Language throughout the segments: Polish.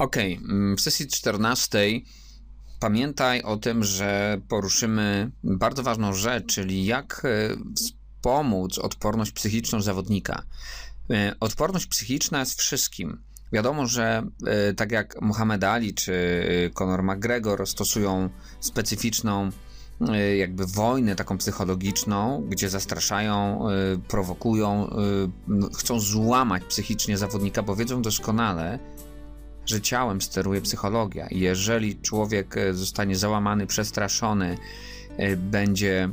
Okej, okay. w sesji 14 pamiętaj o tym, że poruszymy bardzo ważną rzecz, czyli jak e, wspomóc odporność psychiczną zawodnika. E, odporność psychiczna jest wszystkim. Wiadomo, że e, tak jak Muhammad Ali czy Conor McGregor stosują specyficzną jakby wojnę taką psychologiczną, gdzie zastraszają, prowokują, chcą złamać psychicznie zawodnika, bo wiedzą doskonale, że ciałem steruje psychologia. Jeżeli człowiek e, zostanie załamany, przestraszony, e, będzie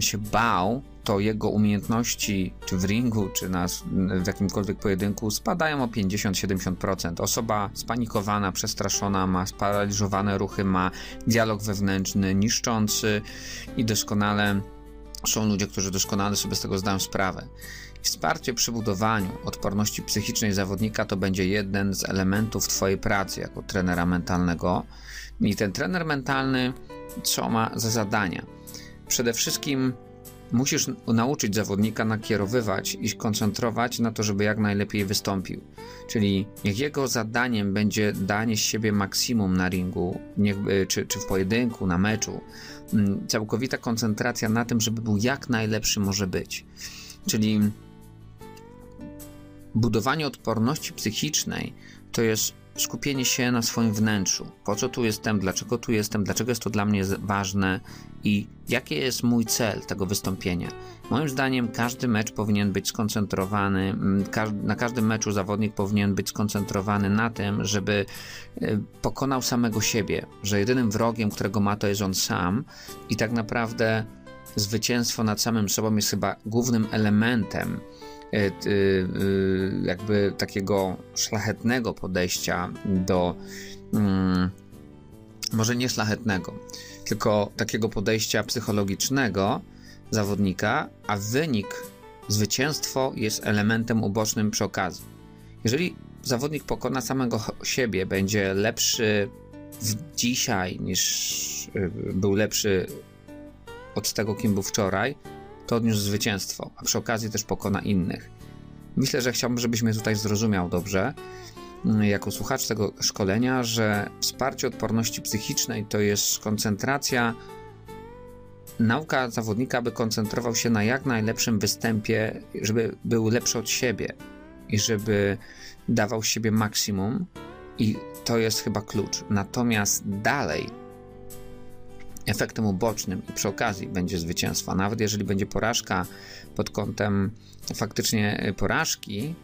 się bał, to jego umiejętności, czy w ringu, czy na, w jakimkolwiek pojedynku, spadają o 50-70%. Osoba spanikowana, przestraszona, ma sparaliżowane ruchy, ma dialog wewnętrzny niszczący i doskonale są ludzie, którzy doskonale sobie z tego zdają sprawę. Wsparcie przy budowaniu odporności psychicznej zawodnika to będzie jeden z elementów Twojej pracy jako trenera mentalnego. I ten trener mentalny, co ma za zadania? Przede wszystkim musisz nauczyć zawodnika nakierowywać i koncentrować na to, żeby jak najlepiej wystąpił. Czyli niech jego zadaniem będzie danie z siebie maksimum na ringu, niech, czy, czy w pojedynku, na meczu. Mm, całkowita koncentracja na tym, żeby był jak najlepszy może być. Czyli budowanie odporności psychicznej to jest skupienie się na swoim wnętrzu. Po co tu jestem, dlaczego tu jestem, dlaczego jest to dla mnie ważne i jaki jest mój cel tego wystąpienia. Moim zdaniem każdy mecz powinien być skoncentrowany, mm, na każdym meczu zawodnik powinien być skoncentrowany na tym, żeby e, pokonał samego siebie, że jedynym wrogiem, którego ma, to jest on sam i tak naprawdę zwycięstwo nad samym sobą jest chyba głównym elementem jakby takiego szlachetnego podejścia do mm, może nie szlachetnego, tylko takiego podejścia psychologicznego zawodnika, a wynik, zwycięstwo jest elementem ubocznym przy okazji. Jeżeli zawodnik pokona samego siebie, będzie lepszy dzisiaj niż e, był lepszy od tego, kim był wczoraj, to odniósł zwycięstwo, a przy okazji też pokona innych. Myślę, że chciałbym, żebyś mnie tutaj zrozumiał dobrze, mm, jako słuchacz tego szkolenia, że wsparcie odporności psychicznej to jest koncentracja, nauka zawodnika, by koncentrował się na jak najlepszym występie, żeby był lepszy od siebie i żeby dawał siebie maksimum, i to jest chyba klucz. Natomiast dalej efektem ubocznym i przy okazji będzie zwycięstwo. Nawet jeżeli będzie porażka pod kątem faktycznie porażki,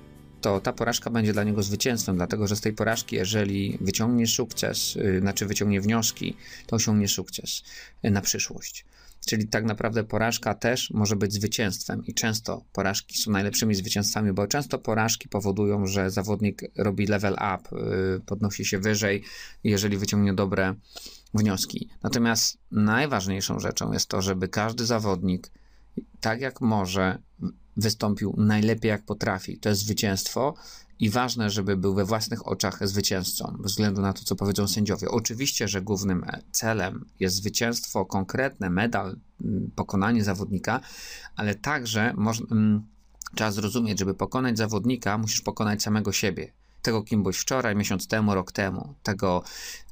to ta porażka będzie dla niego zwycięstwem, dlatego że z tej porażki, jeżeli wyciągnie sukces, y, znaczy wyciągnie wnioski, to osiągnie sukces y, na przyszłość. Czyli tak naprawdę porażka też może być zwycięstwem i często porażki są najlepszymi zwycięstwami, bo często porażki powodują, że zawodnik robi level up, podnosi się wyżej, jeżeli wyciągnie dobre wnioski. Natomiast najważniejszą rzeczą jest to, żeby każdy zawodnik, tak jak może, wystąpił najlepiej jak potrafi. To jest zwycięstwo i ważne, żeby był we własnych oczach zwycięzcą, bez względu na to, co powiedzą sędziowie. Oczywiście, że głównym celem jest zwycięstwo konkretne, medal, pokonanie zawodnika, ale także można, trzeba zrozumieć, żeby pokonać zawodnika, musisz pokonać samego siebie tego, kim byłeś wczoraj, miesiąc temu, rok temu, tego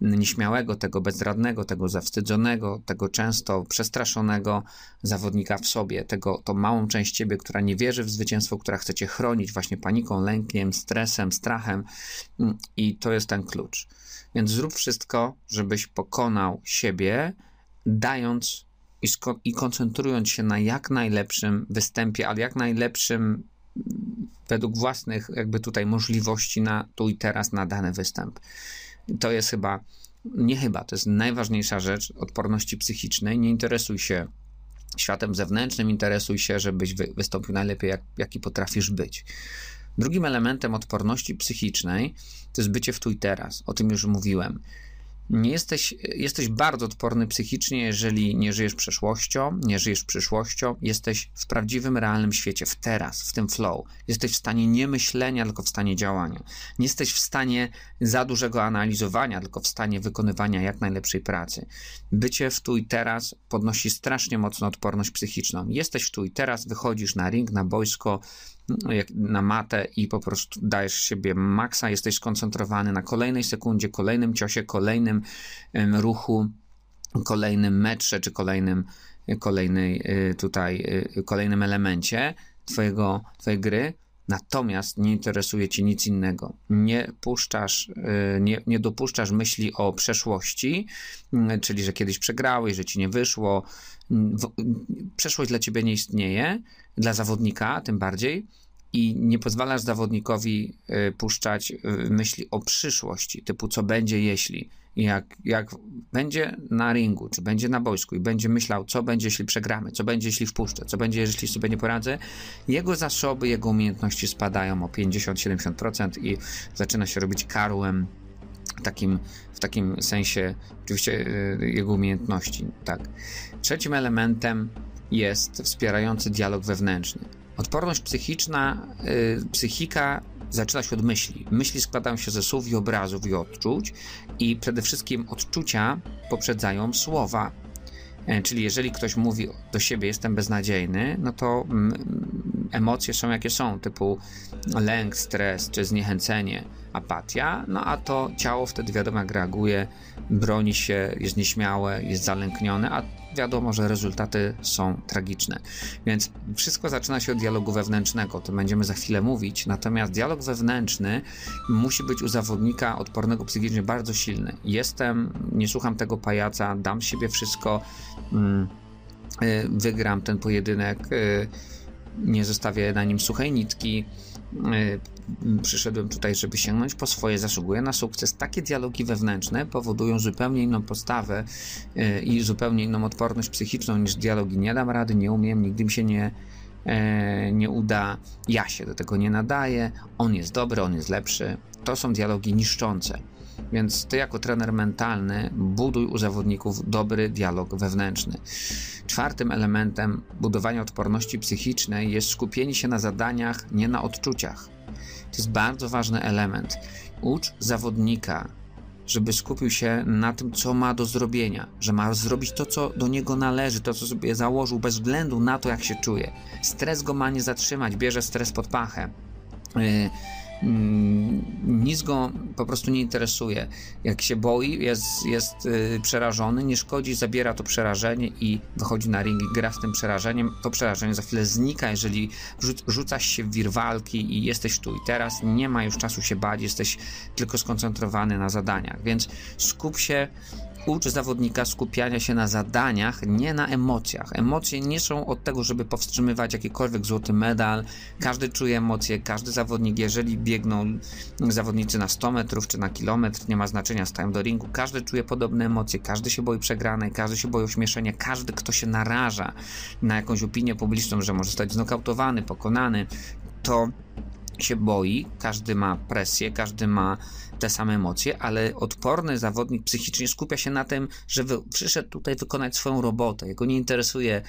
nieśmiałego, tego bezradnego, tego zawstydzonego, tego często przestraszonego zawodnika w sobie, tego, tą małą część ciebie, która nie wierzy w zwycięstwo, która chce cię chronić właśnie paniką, lękiem, stresem, strachem. I to jest ten klucz. Więc zrób wszystko, żebyś pokonał siebie, dając i, i koncentrując się na jak najlepszym występie, ale jak najlepszym według własnych jakby tutaj możliwości na tu i teraz na dany występ. To jest chyba, nie chyba, to jest najważniejsza rzecz odporności psychicznej. Nie interesuj się światem zewnętrznym, interesuj się, żebyś wy, wystąpił najlepiej, jak, jaki potrafisz być. Drugim elementem odporności psychicznej to jest bycie w tu i teraz. O tym już mówiłem. Nie jesteś, jesteś bardzo odporny psychicznie, jeżeli nie żyjesz przeszłością, nie żyjesz przyszłością, jesteś w prawdziwym, realnym świecie, w teraz, w tym flow. Jesteś w stanie nie myślenia, tylko w stanie działania. Nie jesteś w stanie za dużego analizowania, tylko w stanie wykonywania jak najlepszej pracy. Bycie w tu i teraz podnosi strasznie mocno odporność psychiczną. Jesteś w tu i teraz, wychodzisz na ring, na boisko, na matę i po prostu dajesz siebie maksa, jesteś skoncentrowany na kolejnej sekundzie, kolejnym ciosie, kolejnym ruchu, kolejnym metrze, czy kolejnym, kolejnej y, tutaj, y, kolejnym elemencie twojego, twojej gry, Natomiast nie interesuje cię nic innego. Nie puszczasz, y, nie, nie dopuszczasz myśli o przeszłości, czyli że kiedyś przegrałeś, że ci nie wyszło. Przeszłość dla ciebie nie istnieje, dla zawodnika tym bardziej i nie pozwalasz zawodnikowi y, puszczać y, myśli o przyszłości, typu co będzie jeśli. Jak, jak będzie na ringu, czy będzie na boisku i będzie myślał, co będzie, jeśli przegramy, co będzie, jeśli wpuszczę, co będzie, jeśli sobie nie poradzę, jego zasoby, jego umiejętności spadają o 50-70% i zaczyna się robić karłem takim, w takim sensie, oczywiście y, jego umiejętności. Tak. Trzecim elementem jest wspierający dialog wewnętrzny. Odporność psychiczna, yy, psychika zaczyna się od myśli. Myśli składają się ze słów i obrazów i odczuć, i przede wszystkim odczucia poprzedzają słowa. E, czyli jeżeli ktoś mówi do siebie jestem beznadziejny, no to mm, emocje są jakie są, typu lęk, stres czy zniechęcenie, apatia, no a to ciało wtedy wiadomo jak reaguje, broni się, jest nieśmiałe, jest zalęknione, a wiadomo, że rezultaty są tragiczne. Więc wszystko zaczyna się od dialogu wewnętrznego, to będziemy za chwilę mówić, natomiast dialog wewnętrzny musi być u zawodnika odpornego psychicznie bardzo silny. Jestem, nie słucham tego pajaca, dam siebie wszystko, mm, y, wygram ten pojedynek, y, nie zostawię na nim suchej nitki, przyszedłem tutaj, żeby sięgnąć po swoje, zasługuję na sukces. Takie dialogi wewnętrzne powodują zupełnie inną postawę y, i zupełnie inną odporność psychiczną niż dialogi nie dam rady, nie umiem, nigdy mi się nie, e, nie uda, ja się do tego nie nadaję, on jest dobry, on jest lepszy. To są dialogi niszczące. Więc ty, jako trener mentalny, buduj u zawodników dobry dialog wewnętrzny. Czwartym elementem budowania odporności psychicznej jest skupienie się na zadaniach, nie na odczuciach. To jest bardzo ważny element. Ucz zawodnika, żeby skupił się na tym, co ma do zrobienia, że ma zrobić to, co do niego należy, to, co sobie założył, bez względu na to, jak się czuje. Stres go ma nie zatrzymać, bierze stres pod pachę. Yy, nic go po prostu nie interesuje. Jak się boi, jest, jest y, przerażony, nie szkodzi, zabiera to przerażenie i wychodzi na ring i gra z tym przerażeniem. To przerażenie za chwilę znika, jeżeli rzucasz się w wir walki i jesteś tu i teraz, nie ma już czasu się bać, jesteś tylko skoncentrowany na zadaniach, więc skup się ucz zawodnika skupiania się na zadaniach, nie na emocjach. Emocje nie są od tego, żeby powstrzymywać jakikolwiek złoty medal. Każdy czuje emocje, każdy zawodnik, jeżeli biegną zawodnicy na 100 metrów czy na kilometr, nie ma znaczenia, stają do ringu, każdy czuje podobne emocje, każdy się boi przegranej, każdy się boi ośmieszenia, każdy, kto się naraża na jakąś opinię publiczną, że może zostać znokautowany, pokonany, to się boi, każdy ma presję, każdy ma te same emocje, ale odporny zawodnik psychicznie skupia się na tym, że przyszedł tutaj wykonać swoją robotę. Jego nie interesuje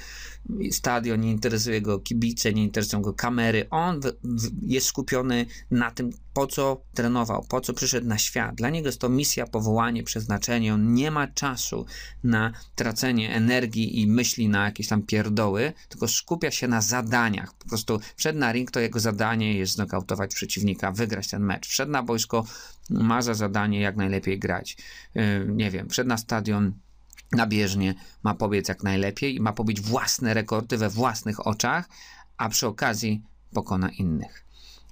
stadion, nie interesuje go kibice, nie interesują go kamery. On jest skupiony na tym, po co trenował, po co przyszedł na świat. Dla niego jest to misja, powołanie, przeznaczenie. On nie ma czasu na tracenie energii i myśli na jakieś tam pierdoły, tylko skupia się na zadaniach. Po prostu wszedł na ring, to jego zadanie jest znokautować przeciwnika, wygrać ten mecz. Wszedł na boisko, ma za zadanie jak najlepiej grać. Yy, nie wiem, wszedł na stadion, na bieżnie, ma pobiec jak najlepiej i ma pobić własne rekordy we własnych oczach, a przy okazji pokona innych.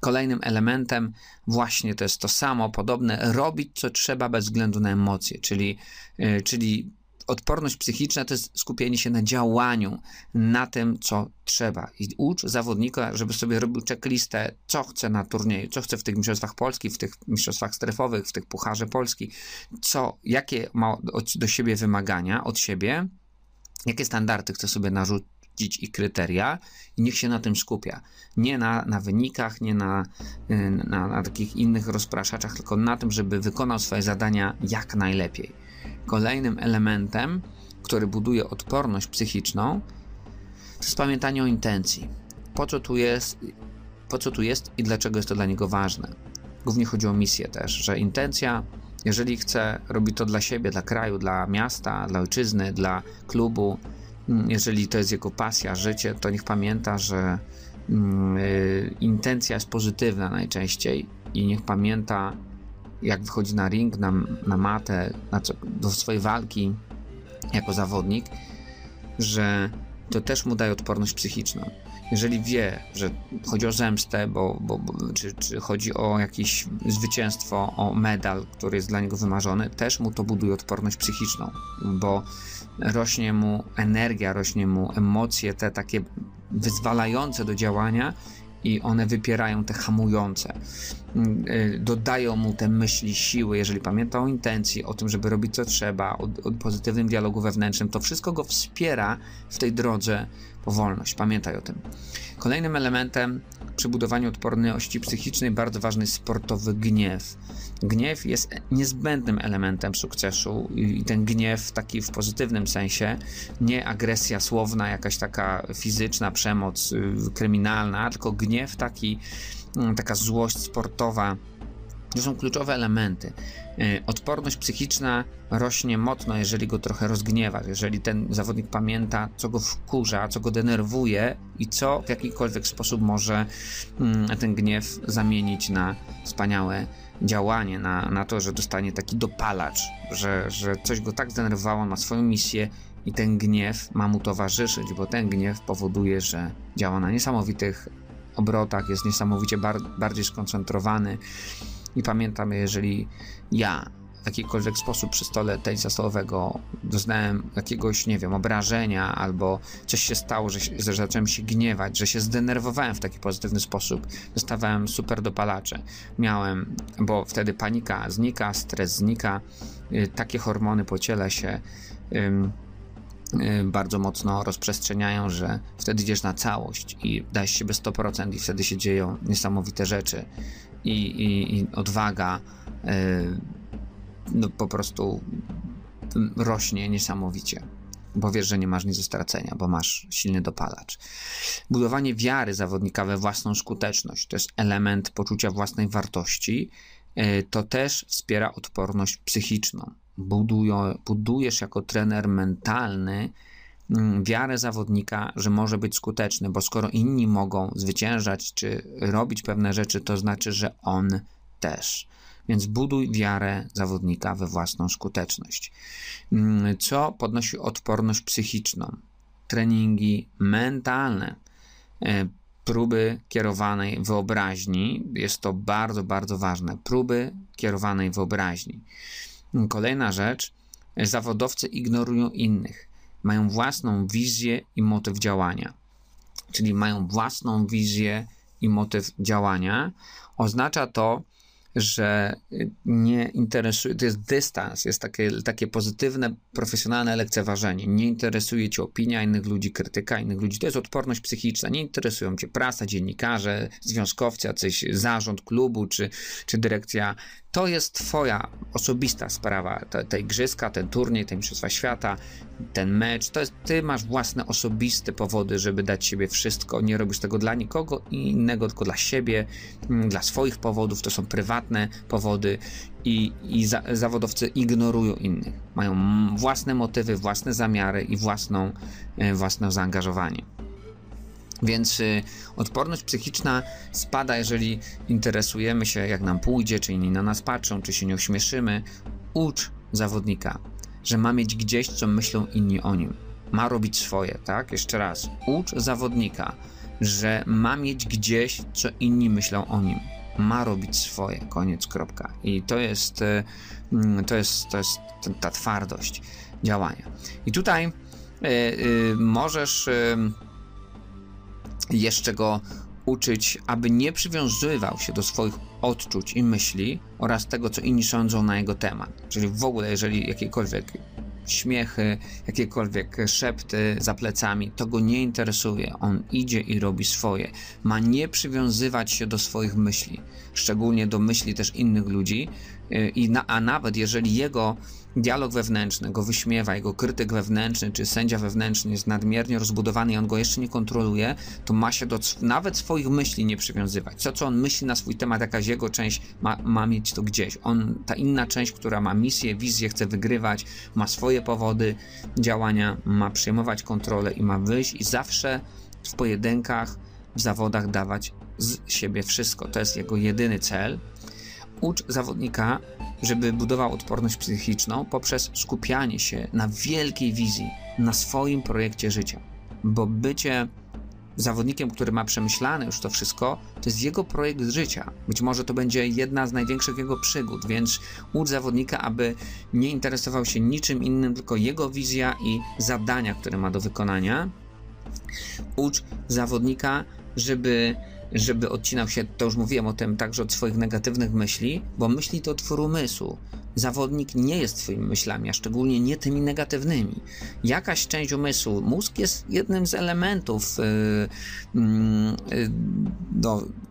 Kolejnym elementem właśnie to jest to samo, podobne, robić co trzeba bez względu na emocje, czyli, yy, czyli odporność psychiczna to jest skupienie się na działaniu, na tym, co trzeba. I ucz zawodnika, żeby sobie robił checklistę, co chce na turnieju, co chce w tych mistrzostwach Polski, w tych mistrzostwach strefowych, w tych pucharze Polski, co, jakie ma do siebie wymagania, od siebie, jakie standardy chce sobie narzucić i kryteria i niech się na tym skupia. Nie na, na wynikach, nie na, na, na takich innych rozpraszaczach, tylko na tym, żeby wykonał swoje zadania jak najlepiej. Kolejnym elementem, który buduje odporność psychiczną, to jest pamiętanie o intencji. Po co tu jest, po co tu jest i dlaczego jest to dla niego ważne. Głównie chodzi o misję też, że intencja, jeżeli chce, robi to dla siebie, dla kraju, dla miasta, dla ojczyzny, dla klubu. Jeżeli to jest jego pasja, życie, to niech pamięta, że yy, intencja jest pozytywna najczęściej i niech pamięta, jak wychodzi na ring, na, na matę, do swojej walki jako zawodnik, że to też mu daje odporność psychiczną. Jeżeli wie, że chodzi o zemstę, bo, bo, bo, czy, czy chodzi o jakieś zwycięstwo, o medal, który jest dla niego wymarzony, też mu to buduje odporność psychiczną, bo rośnie mu energia, rośnie mu emocje, te takie wyzwalające do działania i one wypierają te hamujące. Mm, y, dodają mu te myśli, siły, jeżeli pamięta o intencji, o tym, żeby robić co trzeba, o, o pozytywnym dialogu wewnętrznym, to wszystko go wspiera w tej drodze po wolność. Pamiętaj o tym. Kolejnym elementem przy budowaniu odporności psychicznej bardzo ważny jest sportowy gniew. Gniew jest niezbędnym elementem sukcesu i ten gniew taki w pozytywnym sensie, nie agresja słowna, jakaś taka fizyczna przemoc y, kryminalna, tylko gniew taki, mm, taka złość sportowa. To są kluczowe elementy. Y, odporność psychiczna rośnie mocno, jeżeli go trochę rozgniewa, jeżeli ten zawodnik pamięta, co go wkurza, co go denerwuje i co w jakikolwiek sposób może mm, ten gniew zamienić na wspaniałe działanie, na, na to, że dostanie taki dopalacz, że, że coś go tak zdenerwowało, ma swoją misję i ten gniew ma mu towarzyszyć, bo ten gniew powoduje, że działa na niesamowitych obrotach, jest niesamowicie bar bardziej skoncentrowany. I pamiętam, jeżeli ja w jakikolwiek sposób przy stole tenisa stołowego doznałem jakiegoś, nie wiem, obrażenia albo coś się stało, że, się, że zacząłem się gniewać, że się zdenerwowałem w taki pozytywny sposób, dostawałem super dopalacze. Miałem, bo wtedy panika znika, stres znika, y, takie hormony po ciele się y, bardzo mocno rozprzestrzeniają, że wtedy idziesz na całość i dajesz siebie 100% i wtedy się dzieją niesamowite rzeczy i, i, i odwaga y, no, po prostu rośnie niesamowicie. Bo wiesz, że nie masz nic do stracenia, bo masz silny dopalacz. Budowanie wiary zawodnika we własną skuteczność to jest element poczucia własnej wartości. E, to też wspiera odporność psychiczną. Budują, budujesz jako trener mentalny mm, wiarę zawodnika, że może być skuteczny, bo skoro inni mogą zwyciężać czy robić pewne rzeczy, to znaczy, że on też. Więc buduj wiarę zawodnika we własną skuteczność. Mm, co podnosi odporność psychiczną? Treningi mentalne, e, próby kierowanej wyobraźni. Jest to bardzo, bardzo ważne. Próby kierowanej wyobraźni. Kolejna rzecz. Zawodowcy ignorują innych. Mają własną wizję i motyw działania. Czyli mają własną wizję i motyw działania. Oznacza to, że nie interesuje, to jest dystans, jest takie, takie pozytywne, profesjonalne lekceważenie. Nie interesuje cię opinia innych ludzi, krytyka innych ludzi. To jest odporność psychiczna. Nie interesują cię prasa, dziennikarze, związkowcy, jacyś zarząd klubu czy, czy dyrekcja to jest Twoja osobista sprawa. Te, te igrzyska, ten turniej, te Mistrzostwa Świata, ten mecz. To jest, ty masz własne osobiste powody, żeby dać siebie wszystko. Nie robisz tego dla nikogo innego, tylko dla siebie, mm, dla swoich powodów. To są prywatne powody i, i za, zawodowcy ignorują innych. Mają własne motywy, własne zamiary i własną, e, własne zaangażowanie. Więc y, odporność psychiczna spada, jeżeli interesujemy się, jak nam pójdzie, czy inni na nas patrzą, czy się nie ośmieszymy. Ucz zawodnika, że ma mieć gdzieś, co myślą inni o nim. Ma robić swoje, tak? Jeszcze raz. Ucz zawodnika, że ma mieć gdzieś, co inni myślą o nim. Ma robić swoje. Koniec, kropka. I to jest, y, mm, to jest, to jest ta twardość działania. I tutaj y, y, możesz. Y, jeszcze go uczyć, aby nie przywiązywał się do swoich odczuć i myśli oraz tego, co inni sądzą na jego temat. Czyli w ogóle, jeżeli jakiekolwiek śmiechy, jakiekolwiek szepty za plecami, to go nie interesuje. On idzie i robi swoje. Ma nie przywiązywać się do swoich myśli, szczególnie do myśli też innych ludzi, y, a nawet jeżeli jego dialog wewnętrzny go wyśmiewa, jego krytyk wewnętrzny czy sędzia wewnętrzny jest nadmiernie rozbudowany i on go jeszcze nie kontroluje, to ma się do nawet swoich myśli nie przywiązywać. Co, co on myśli na swój temat, jakaś jego część ma, ma mieć to gdzieś. On, ta inna część, która ma misję, wizję, chce wygrywać, ma swoje powody działania, ma przejmować kontrolę i ma wyjść i zawsze w pojedynkach w zawodach dawać z siebie wszystko. To jest jego jedyny cel. Ucz zawodnika, żeby budował odporność psychiczną poprzez skupianie się na wielkiej wizji, na swoim projekcie życia. Bo bycie zawodnikiem, który ma przemyślane już to wszystko, to jest jego projekt życia. Być może to będzie jedna z największych jego przygód, więc ucz zawodnika, aby nie interesował się niczym innym, tylko jego wizja i zadania, które ma do wykonania. Ucz zawodnika, żeby żeby odcinał się, to już mówiłem o tym, także od swoich negatywnych myśli, bo myśli to twór umysłu. Zawodnik nie jest twoimi myślami, a szczególnie nie tymi negatywnymi. Jakaś część umysłu, mózg jest jednym z elementów yy, yy,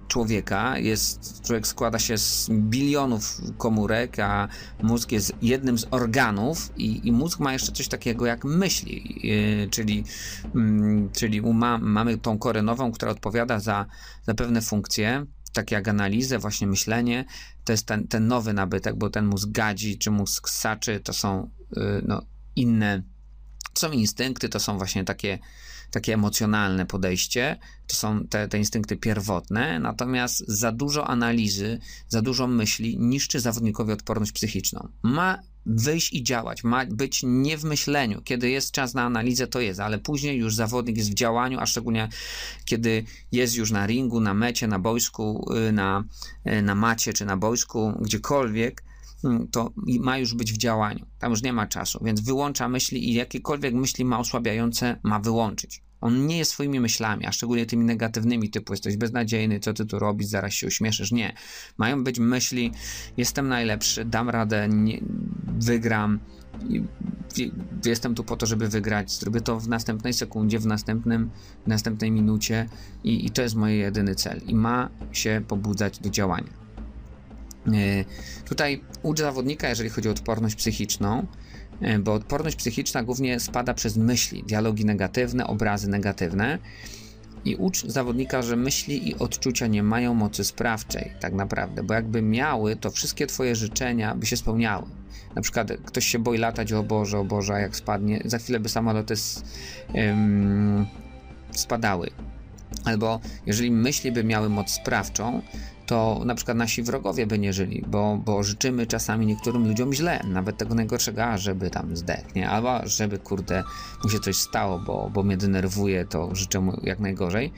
człowieka. Jest, człowiek składa się z bilionów komórek, a mózg jest jednym z organów i, i mózg ma jeszcze coś takiego jak myśli, yy, czyli, yy, czyli uma, mamy tą korę nową, która odpowiada za, za pewne funkcje, takie jak analizę, właśnie myślenie, to jest ten, ten nowy nabytek, bo ten mózg gadzi, czy mózg saczy, to są yy, no, inne, są instynkty, to są właśnie takie takie emocjonalne podejście, to są te, te instynkty pierwotne, natomiast za dużo analizy, za dużo myśli niszczy zawodnikowi odporność psychiczną. Ma wyjść i działać, ma być nie w myśleniu. Kiedy jest czas na analizę, to jest, ale później już zawodnik jest w działaniu, a szczególnie kiedy jest już na ringu, na mecie, na boisku, y, na, y, na macie czy na boisku, gdziekolwiek, Hmm, to ma już być w działaniu. Tam już nie ma czasu, więc wyłącza myśli i jakiekolwiek myśli ma osłabiające, ma wyłączyć. On nie jest swoimi myślami, a szczególnie tymi negatywnymi, typu jesteś beznadziejny, co ty tu robisz, zaraz się uśmieszysz. Nie. Mają być myśli, jestem najlepszy, dam radę, nie, wygram, jestem tu po to, żeby wygrać. Zrobię to w następnej sekundzie, w następnym, w następnej minucie i, i to jest mój jedyny cel. I ma się pobudzać do działania. E, tutaj ucz zawodnika, jeżeli chodzi o odporność psychiczną, bo odporność psychiczna głównie spada przez myśli, dialogi negatywne, obrazy negatywne. I ucz zawodnika, że myśli i odczucia nie mają mocy sprawczej, tak naprawdę, bo jakby miały, to wszystkie Twoje życzenia by się spełniały. Na przykład ktoś się boi latać, o Boże, o Boże, jak spadnie, za chwilę by samoloty spadały. Albo jeżeli myśli by miały moc sprawczą, to na przykład nasi wrogowie by nie żyli, bo, bo życzymy czasami niektórym ludziom źle, nawet tego najgorszego, żeby tam zdech, nie? Albo żeby, kurde, mu się coś stało, bo, bo mnie denerwuje, to życzę mu jak najgorzej.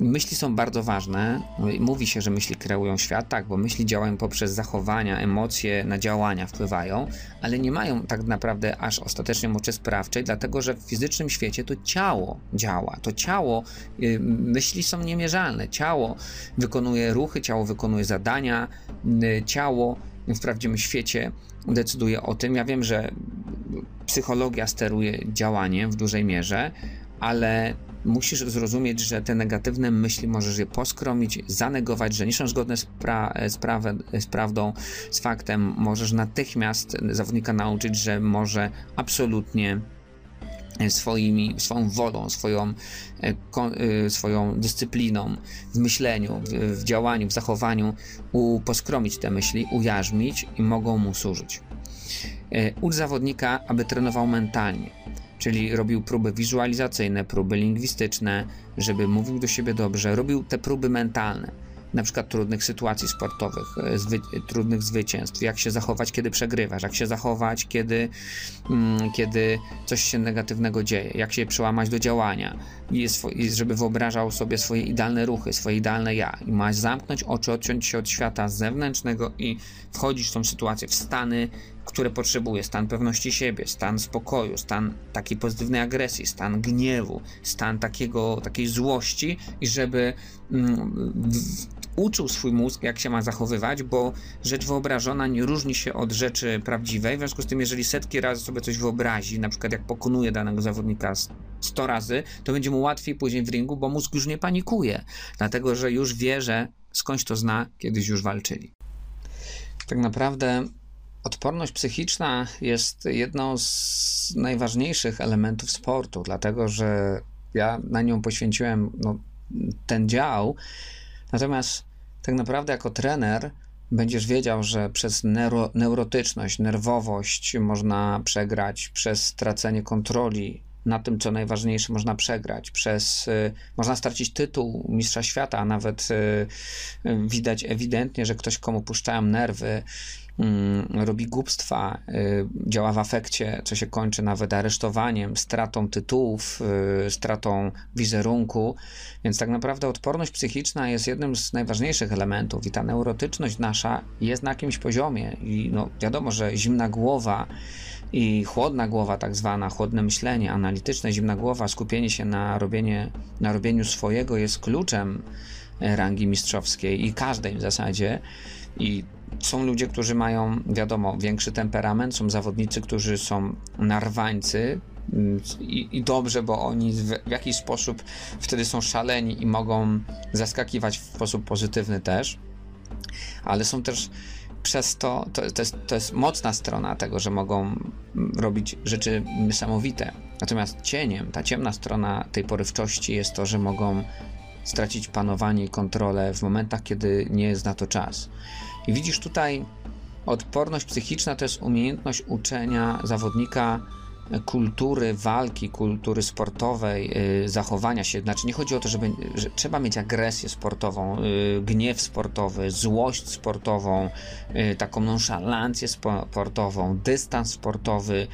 Myśli są bardzo ważne. Mówi się, że myśli kreują świat, tak, bo myśli działają poprzez zachowania, emocje na działania wpływają, ale nie mają tak naprawdę aż ostatecznie mocy sprawczej, dlatego że w fizycznym świecie to ciało działa. To ciało, yy, myśli są niemierzalne. Ciało wykonuje ruchy, ciało wykonuje zadania, yy, ciało w prawdziwym świecie decyduje o tym. Ja wiem, że psychologia steruje działaniem w dużej mierze, ale musisz zrozumieć, że te negatywne myśli możesz je poskromić, zanegować, że nie są zgodne z, pra- z, z prawdą, z faktem. Możesz natychmiast zawodnika nauczyć, że może absolutnie swoimi, swoją wolą, swoją, e, e, swoją dyscypliną w myśleniu, w, w działaniu, w zachowaniu u, poskromić te myśli, ujarzmić i mogą mu służyć. E, ucz zawodnika, aby trenował mentalnie czyli robił próby wizualizacyjne, próby lingwistyczne, żeby mówił do siebie dobrze, robił te próby mentalne, na przykład trudnych sytuacji sportowych, e, zwy, trudnych zwycięstw, jak się zachować, kiedy przegrywasz, jak się zachować, kiedy, mm, kiedy coś się negatywnego dzieje, jak się przełamać do działania, i, żeby wyobrażał sobie swoje idealne ruchy, swoje idealne ja. I ma zamknąć oczy, odciąć się od świata zewnętrznego i wchodzić w tą sytuację, w stany które potrzebuje, stan pewności siebie, stan spokoju, stan takiej pozytywnej agresji, stan gniewu, stan takiego, takiej złości i żeby mm, uczył swój mózg, jak się ma zachowywać, bo rzecz wyobrażona nie różni się od rzeczy prawdziwej. W związku z tym, jeżeli setki razy sobie coś wyobrazi, na przykład jak pokonuje danego zawodnika 100 razy, to będzie mu łatwiej później w ringu, bo mózg już nie panikuje, dlatego że już wie, że skądś to zna, kiedyś już walczyli. Tak naprawdę Odporność psychiczna jest jedną z najważniejszych elementów sportu, dlatego że ja na nią poświęciłem no, ten dział. Natomiast tak naprawdę, jako trener, będziesz wiedział, że przez neuro, neurotyczność, nerwowość można przegrać, przez stracenie kontroli na tym, co najważniejsze, można przegrać. Przez, y, można stracić tytuł mistrza świata, a nawet y, y, widać ewidentnie, że ktoś, komu puszczają nerwy, mm, robi głupstwa, działa w afekcie, co się kończy nawet aresztowaniem, stratą tytułów, stratą wizerunku. Więc tak naprawdę odporność psychiczna jest jednym z najważniejszych elementów i ta neurotyczność nasza jest na jakimś poziomie. I no, wiadomo, że zimna głowa i chłodna głowa, tak zwana, chłodne myślenie, analityczne, zimna głowa, skupienie się na, robienie, na robieniu swojego jest kluczem e, rangi mistrzowskiej i każdej w zasadzie. I są ludzie, którzy mają, wiadomo, większy temperament, są zawodnicy, którzy są narwańcy, mm, i, i, dobrze, bo oni w, w, jakiś sposób wtedy są szaleni i mogą zaskakiwać w sposób pozytywny też, ale są też przez to, to, to, jest, to jest mocna strona tego, że mogą robić rzeczy niesamowite. Natomiast cieniem, ta ciemna strona tej porywczości jest to, że mogą stracić panowanie i kontrolę w momentach, kiedy nie jest na to czas. I widzisz tutaj, odporność psychiczna to jest umiejętność uczenia zawodnika kultury walki, kultury sportowej, y, zachowania się. Znaczy, nie chodzi o to, żeby, że trzeba mieć agresję sportową, y, gniew sportowy, złość sportową, y, taką nonszalancję sportową, dystans sportowy,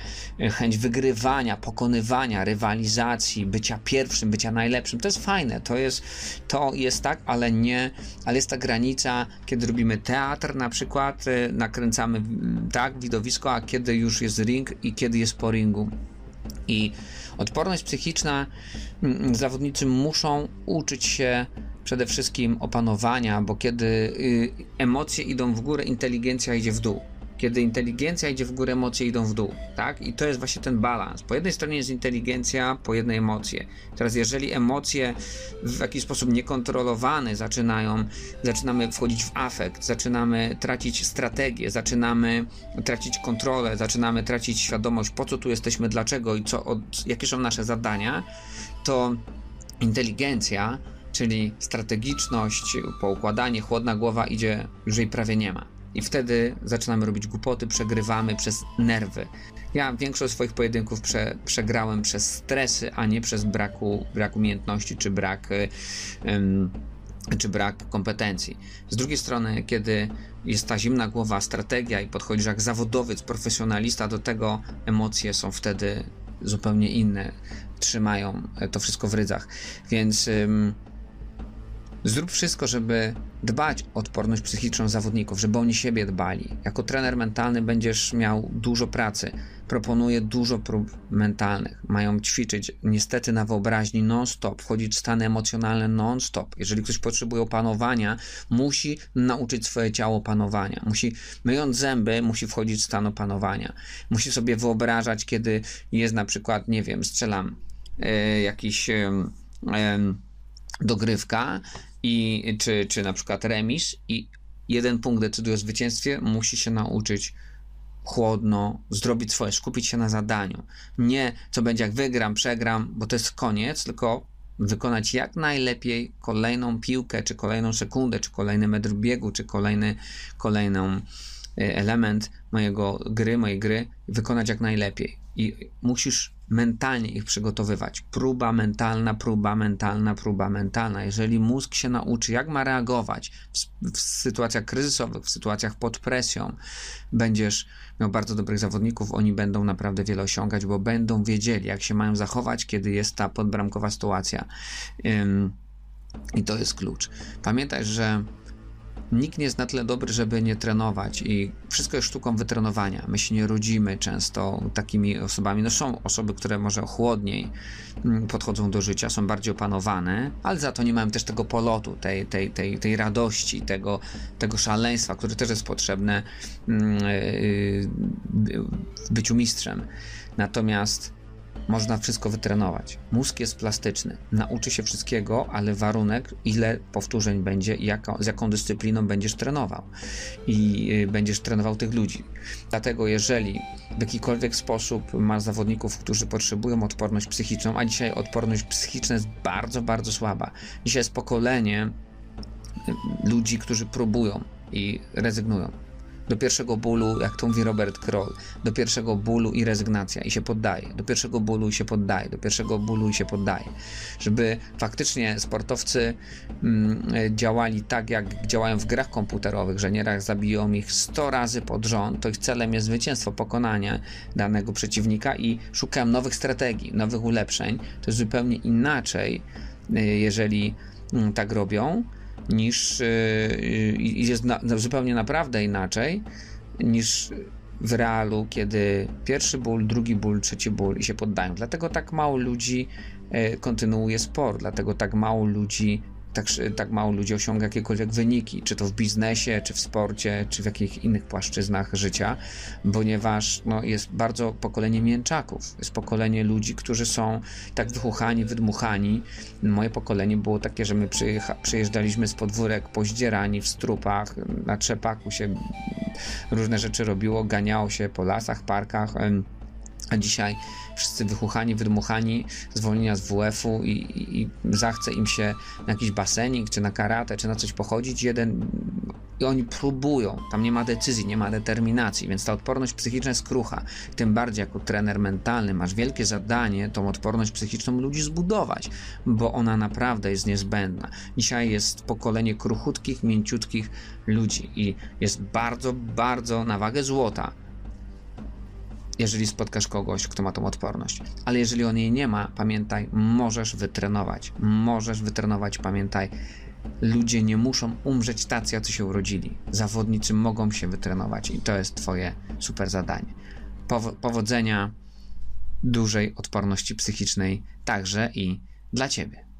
chęć wygrywania, pokonywania, rywalizacji, bycia pierwszym, bycia najlepszym. To jest fajne, to jest, to jest tak, ale nie, ale jest ta granica, kiedy robimy teatr na przykład, nakręcamy tak widowisko, a kiedy już jest ring i kiedy jest po ringu i odporność psychiczna mm, mm, zawodnicy muszą uczyć się przede wszystkim opanowania, bo kiedy y, emocje idą w górę, inteligencja idzie w dół. Kiedy inteligencja idzie w górę, emocje idą w dół, tak? I to jest właśnie ten balans. Po jednej stronie jest inteligencja, po jednej emocje. Teraz jeżeli emocje w jakiś sposób niekontrolowane zaczynają, zaczynamy wchodzić w afekt, zaczynamy tracić strategię, zaczynamy tracić kontrolę, zaczynamy tracić świadomość, po co tu jesteśmy, dlaczego i co, od, jakie są nasze zadania, to inteligencja, czyli strategiczność, poukładanie, chłodna głowa idzie, już jej prawie nie ma. I wtedy zaczynamy robić głupoty, przegrywamy przez nerwy. Ja większość swoich pojedynków prze, przegrałem przez stresy, a nie przez braku, brak umiejętności czy brak, um, czy brak kompetencji. Z drugiej strony, kiedy jest ta zimna głowa, strategia i podchodzisz jak zawodowiec, profesjonalista, do tego emocje są wtedy zupełnie inne. Trzymają to wszystko w rydzach. Więc. Zrób wszystko, żeby dbać o odporność psychiczną zawodników, żeby oni siebie dbali. Jako trener mentalny będziesz miał dużo pracy. Proponuję dużo prób mentalnych. Mają ćwiczyć niestety na wyobraźni non-stop, wchodzić w stany emocjonalne non-stop. Jeżeli ktoś potrzebuje opanowania, musi nauczyć swoje ciało panowania. Musi, myjąc zęby, musi wchodzić w stan opanowania. Musi sobie wyobrażać, kiedy jest na przykład, nie wiem, strzelam yy, jakiś. Yy, yy, dogrywka i, czy, czy na przykład remis i jeden punkt decyduje o zwycięstwie, musi się nauczyć chłodno zrobić swoje, skupić się na zadaniu. Nie co będzie jak wygram, przegram, bo to jest koniec, tylko wykonać jak najlepiej kolejną piłkę, czy kolejną sekundę, czy kolejny metr biegu, czy kolejny, kolejną y, element mojego gry, mojej gry, wykonać jak najlepiej. I musisz mentalnie ich przygotowywać. Próba mentalna, próba mentalna, próba mentalna. Jeżeli mózg się nauczy, jak ma reagować w, w, sytuacjach kryzysowych, w sytuacjach pod presją, będziesz miał bardzo dobrych zawodników, oni będą naprawdę wiele osiągać, bo będą wiedzieli, jak się mają zachować, kiedy jest ta podbramkowa sytuacja. Ym, I to jest klucz. Pamiętaj, że nikt nie jest na tyle dobry, żeby nie trenować i wszystko jest sztuką wytrenowania. My się nie rodzimy często takimi osobami. No są osoby, które może chłodniej mm, podchodzą do życia, są bardziej opanowane, ale za to nie mają też tego polotu, tej, tej, tej, tej radości, tego, tego szaleństwa, które też jest potrzebne mm, y, w byciu mistrzem. Natomiast można wszystko wytrenować. Mózg jest plastyczny, nauczy się wszystkiego, ale warunek, ile powtórzeń będzie jaka, z jaką dyscypliną będziesz trenował. I y, będziesz trenował tych ludzi. Dlatego, jeżeli w jakikolwiek sposób masz zawodników, którzy potrzebują odporność psychiczną, a dzisiaj odporność psychiczna jest bardzo, bardzo słaba. Dzisiaj jest pokolenie ludzi, którzy próbują i rezygnują. Do pierwszego bólu, jak to mówi Robert Kroll, do pierwszego bólu i rezygnacja i się poddaje, do pierwszego bólu i się poddaje, do pierwszego bólu i się poddaje. Żeby faktycznie sportowcy mm, działali tak, jak działają w grach komputerowych, że nieraz zabiją ich 100 razy pod rząd, to ich celem jest zwycięstwo, pokonanie danego przeciwnika i szukają nowych strategii, nowych ulepszeń. To jest zupełnie inaczej, y, jeżeli mm, tak robią, niż y, i jest na, zupełnie naprawdę inaczej niż w realu, kiedy pierwszy ból, drugi ból, trzeci ból i się poddają. Dlatego tak mało ludzi y, kontynuuje sport, dlatego tak mało ludzi tak, tak mało ludzi osiąga jakiekolwiek wyniki, czy to w biznesie, czy w sporcie, czy w jakichś innych płaszczyznach życia, ponieważ no, jest bardzo pokolenie mięczaków. Jest pokolenie ludzi, którzy są tak wychuchani, wydmuchani. Moje pokolenie było takie, że my przyjeżdżaliśmy z podwórek pozdzierani w strupach, na trzepaku się różne rzeczy robiło, ganiało się po lasach, parkach. A dzisiaj wszyscy wychuchani, wydmuchani, zwolnienia z WF-u i, i, i, zachce im się na jakiś basenik, czy na karate, czy na coś pochodzić, jeden i oni próbują, tam nie ma decyzji, nie ma determinacji, więc ta odporność psychiczna jest krucha. Tym bardziej jako trener mentalny masz wielkie zadanie tą odporność psychiczną ludzi zbudować, bo ona naprawdę jest niezbędna. Dzisiaj jest pokolenie kruchutkich, mięciutkich ludzi i jest bardzo, bardzo na wagę złota jeżeli spotkasz kogoś, kto ma tą odporność. Ale jeżeli on jej nie ma, pamiętaj, możesz wytrenować. Możesz wytrenować, pamiętaj. Ludzie nie muszą umrzeć tacy, jacy się urodzili. Zawodnicy mogą się wytrenować i to jest Twoje super zadanie. powodzenia, dużej odporności psychicznej także i dla Ciebie.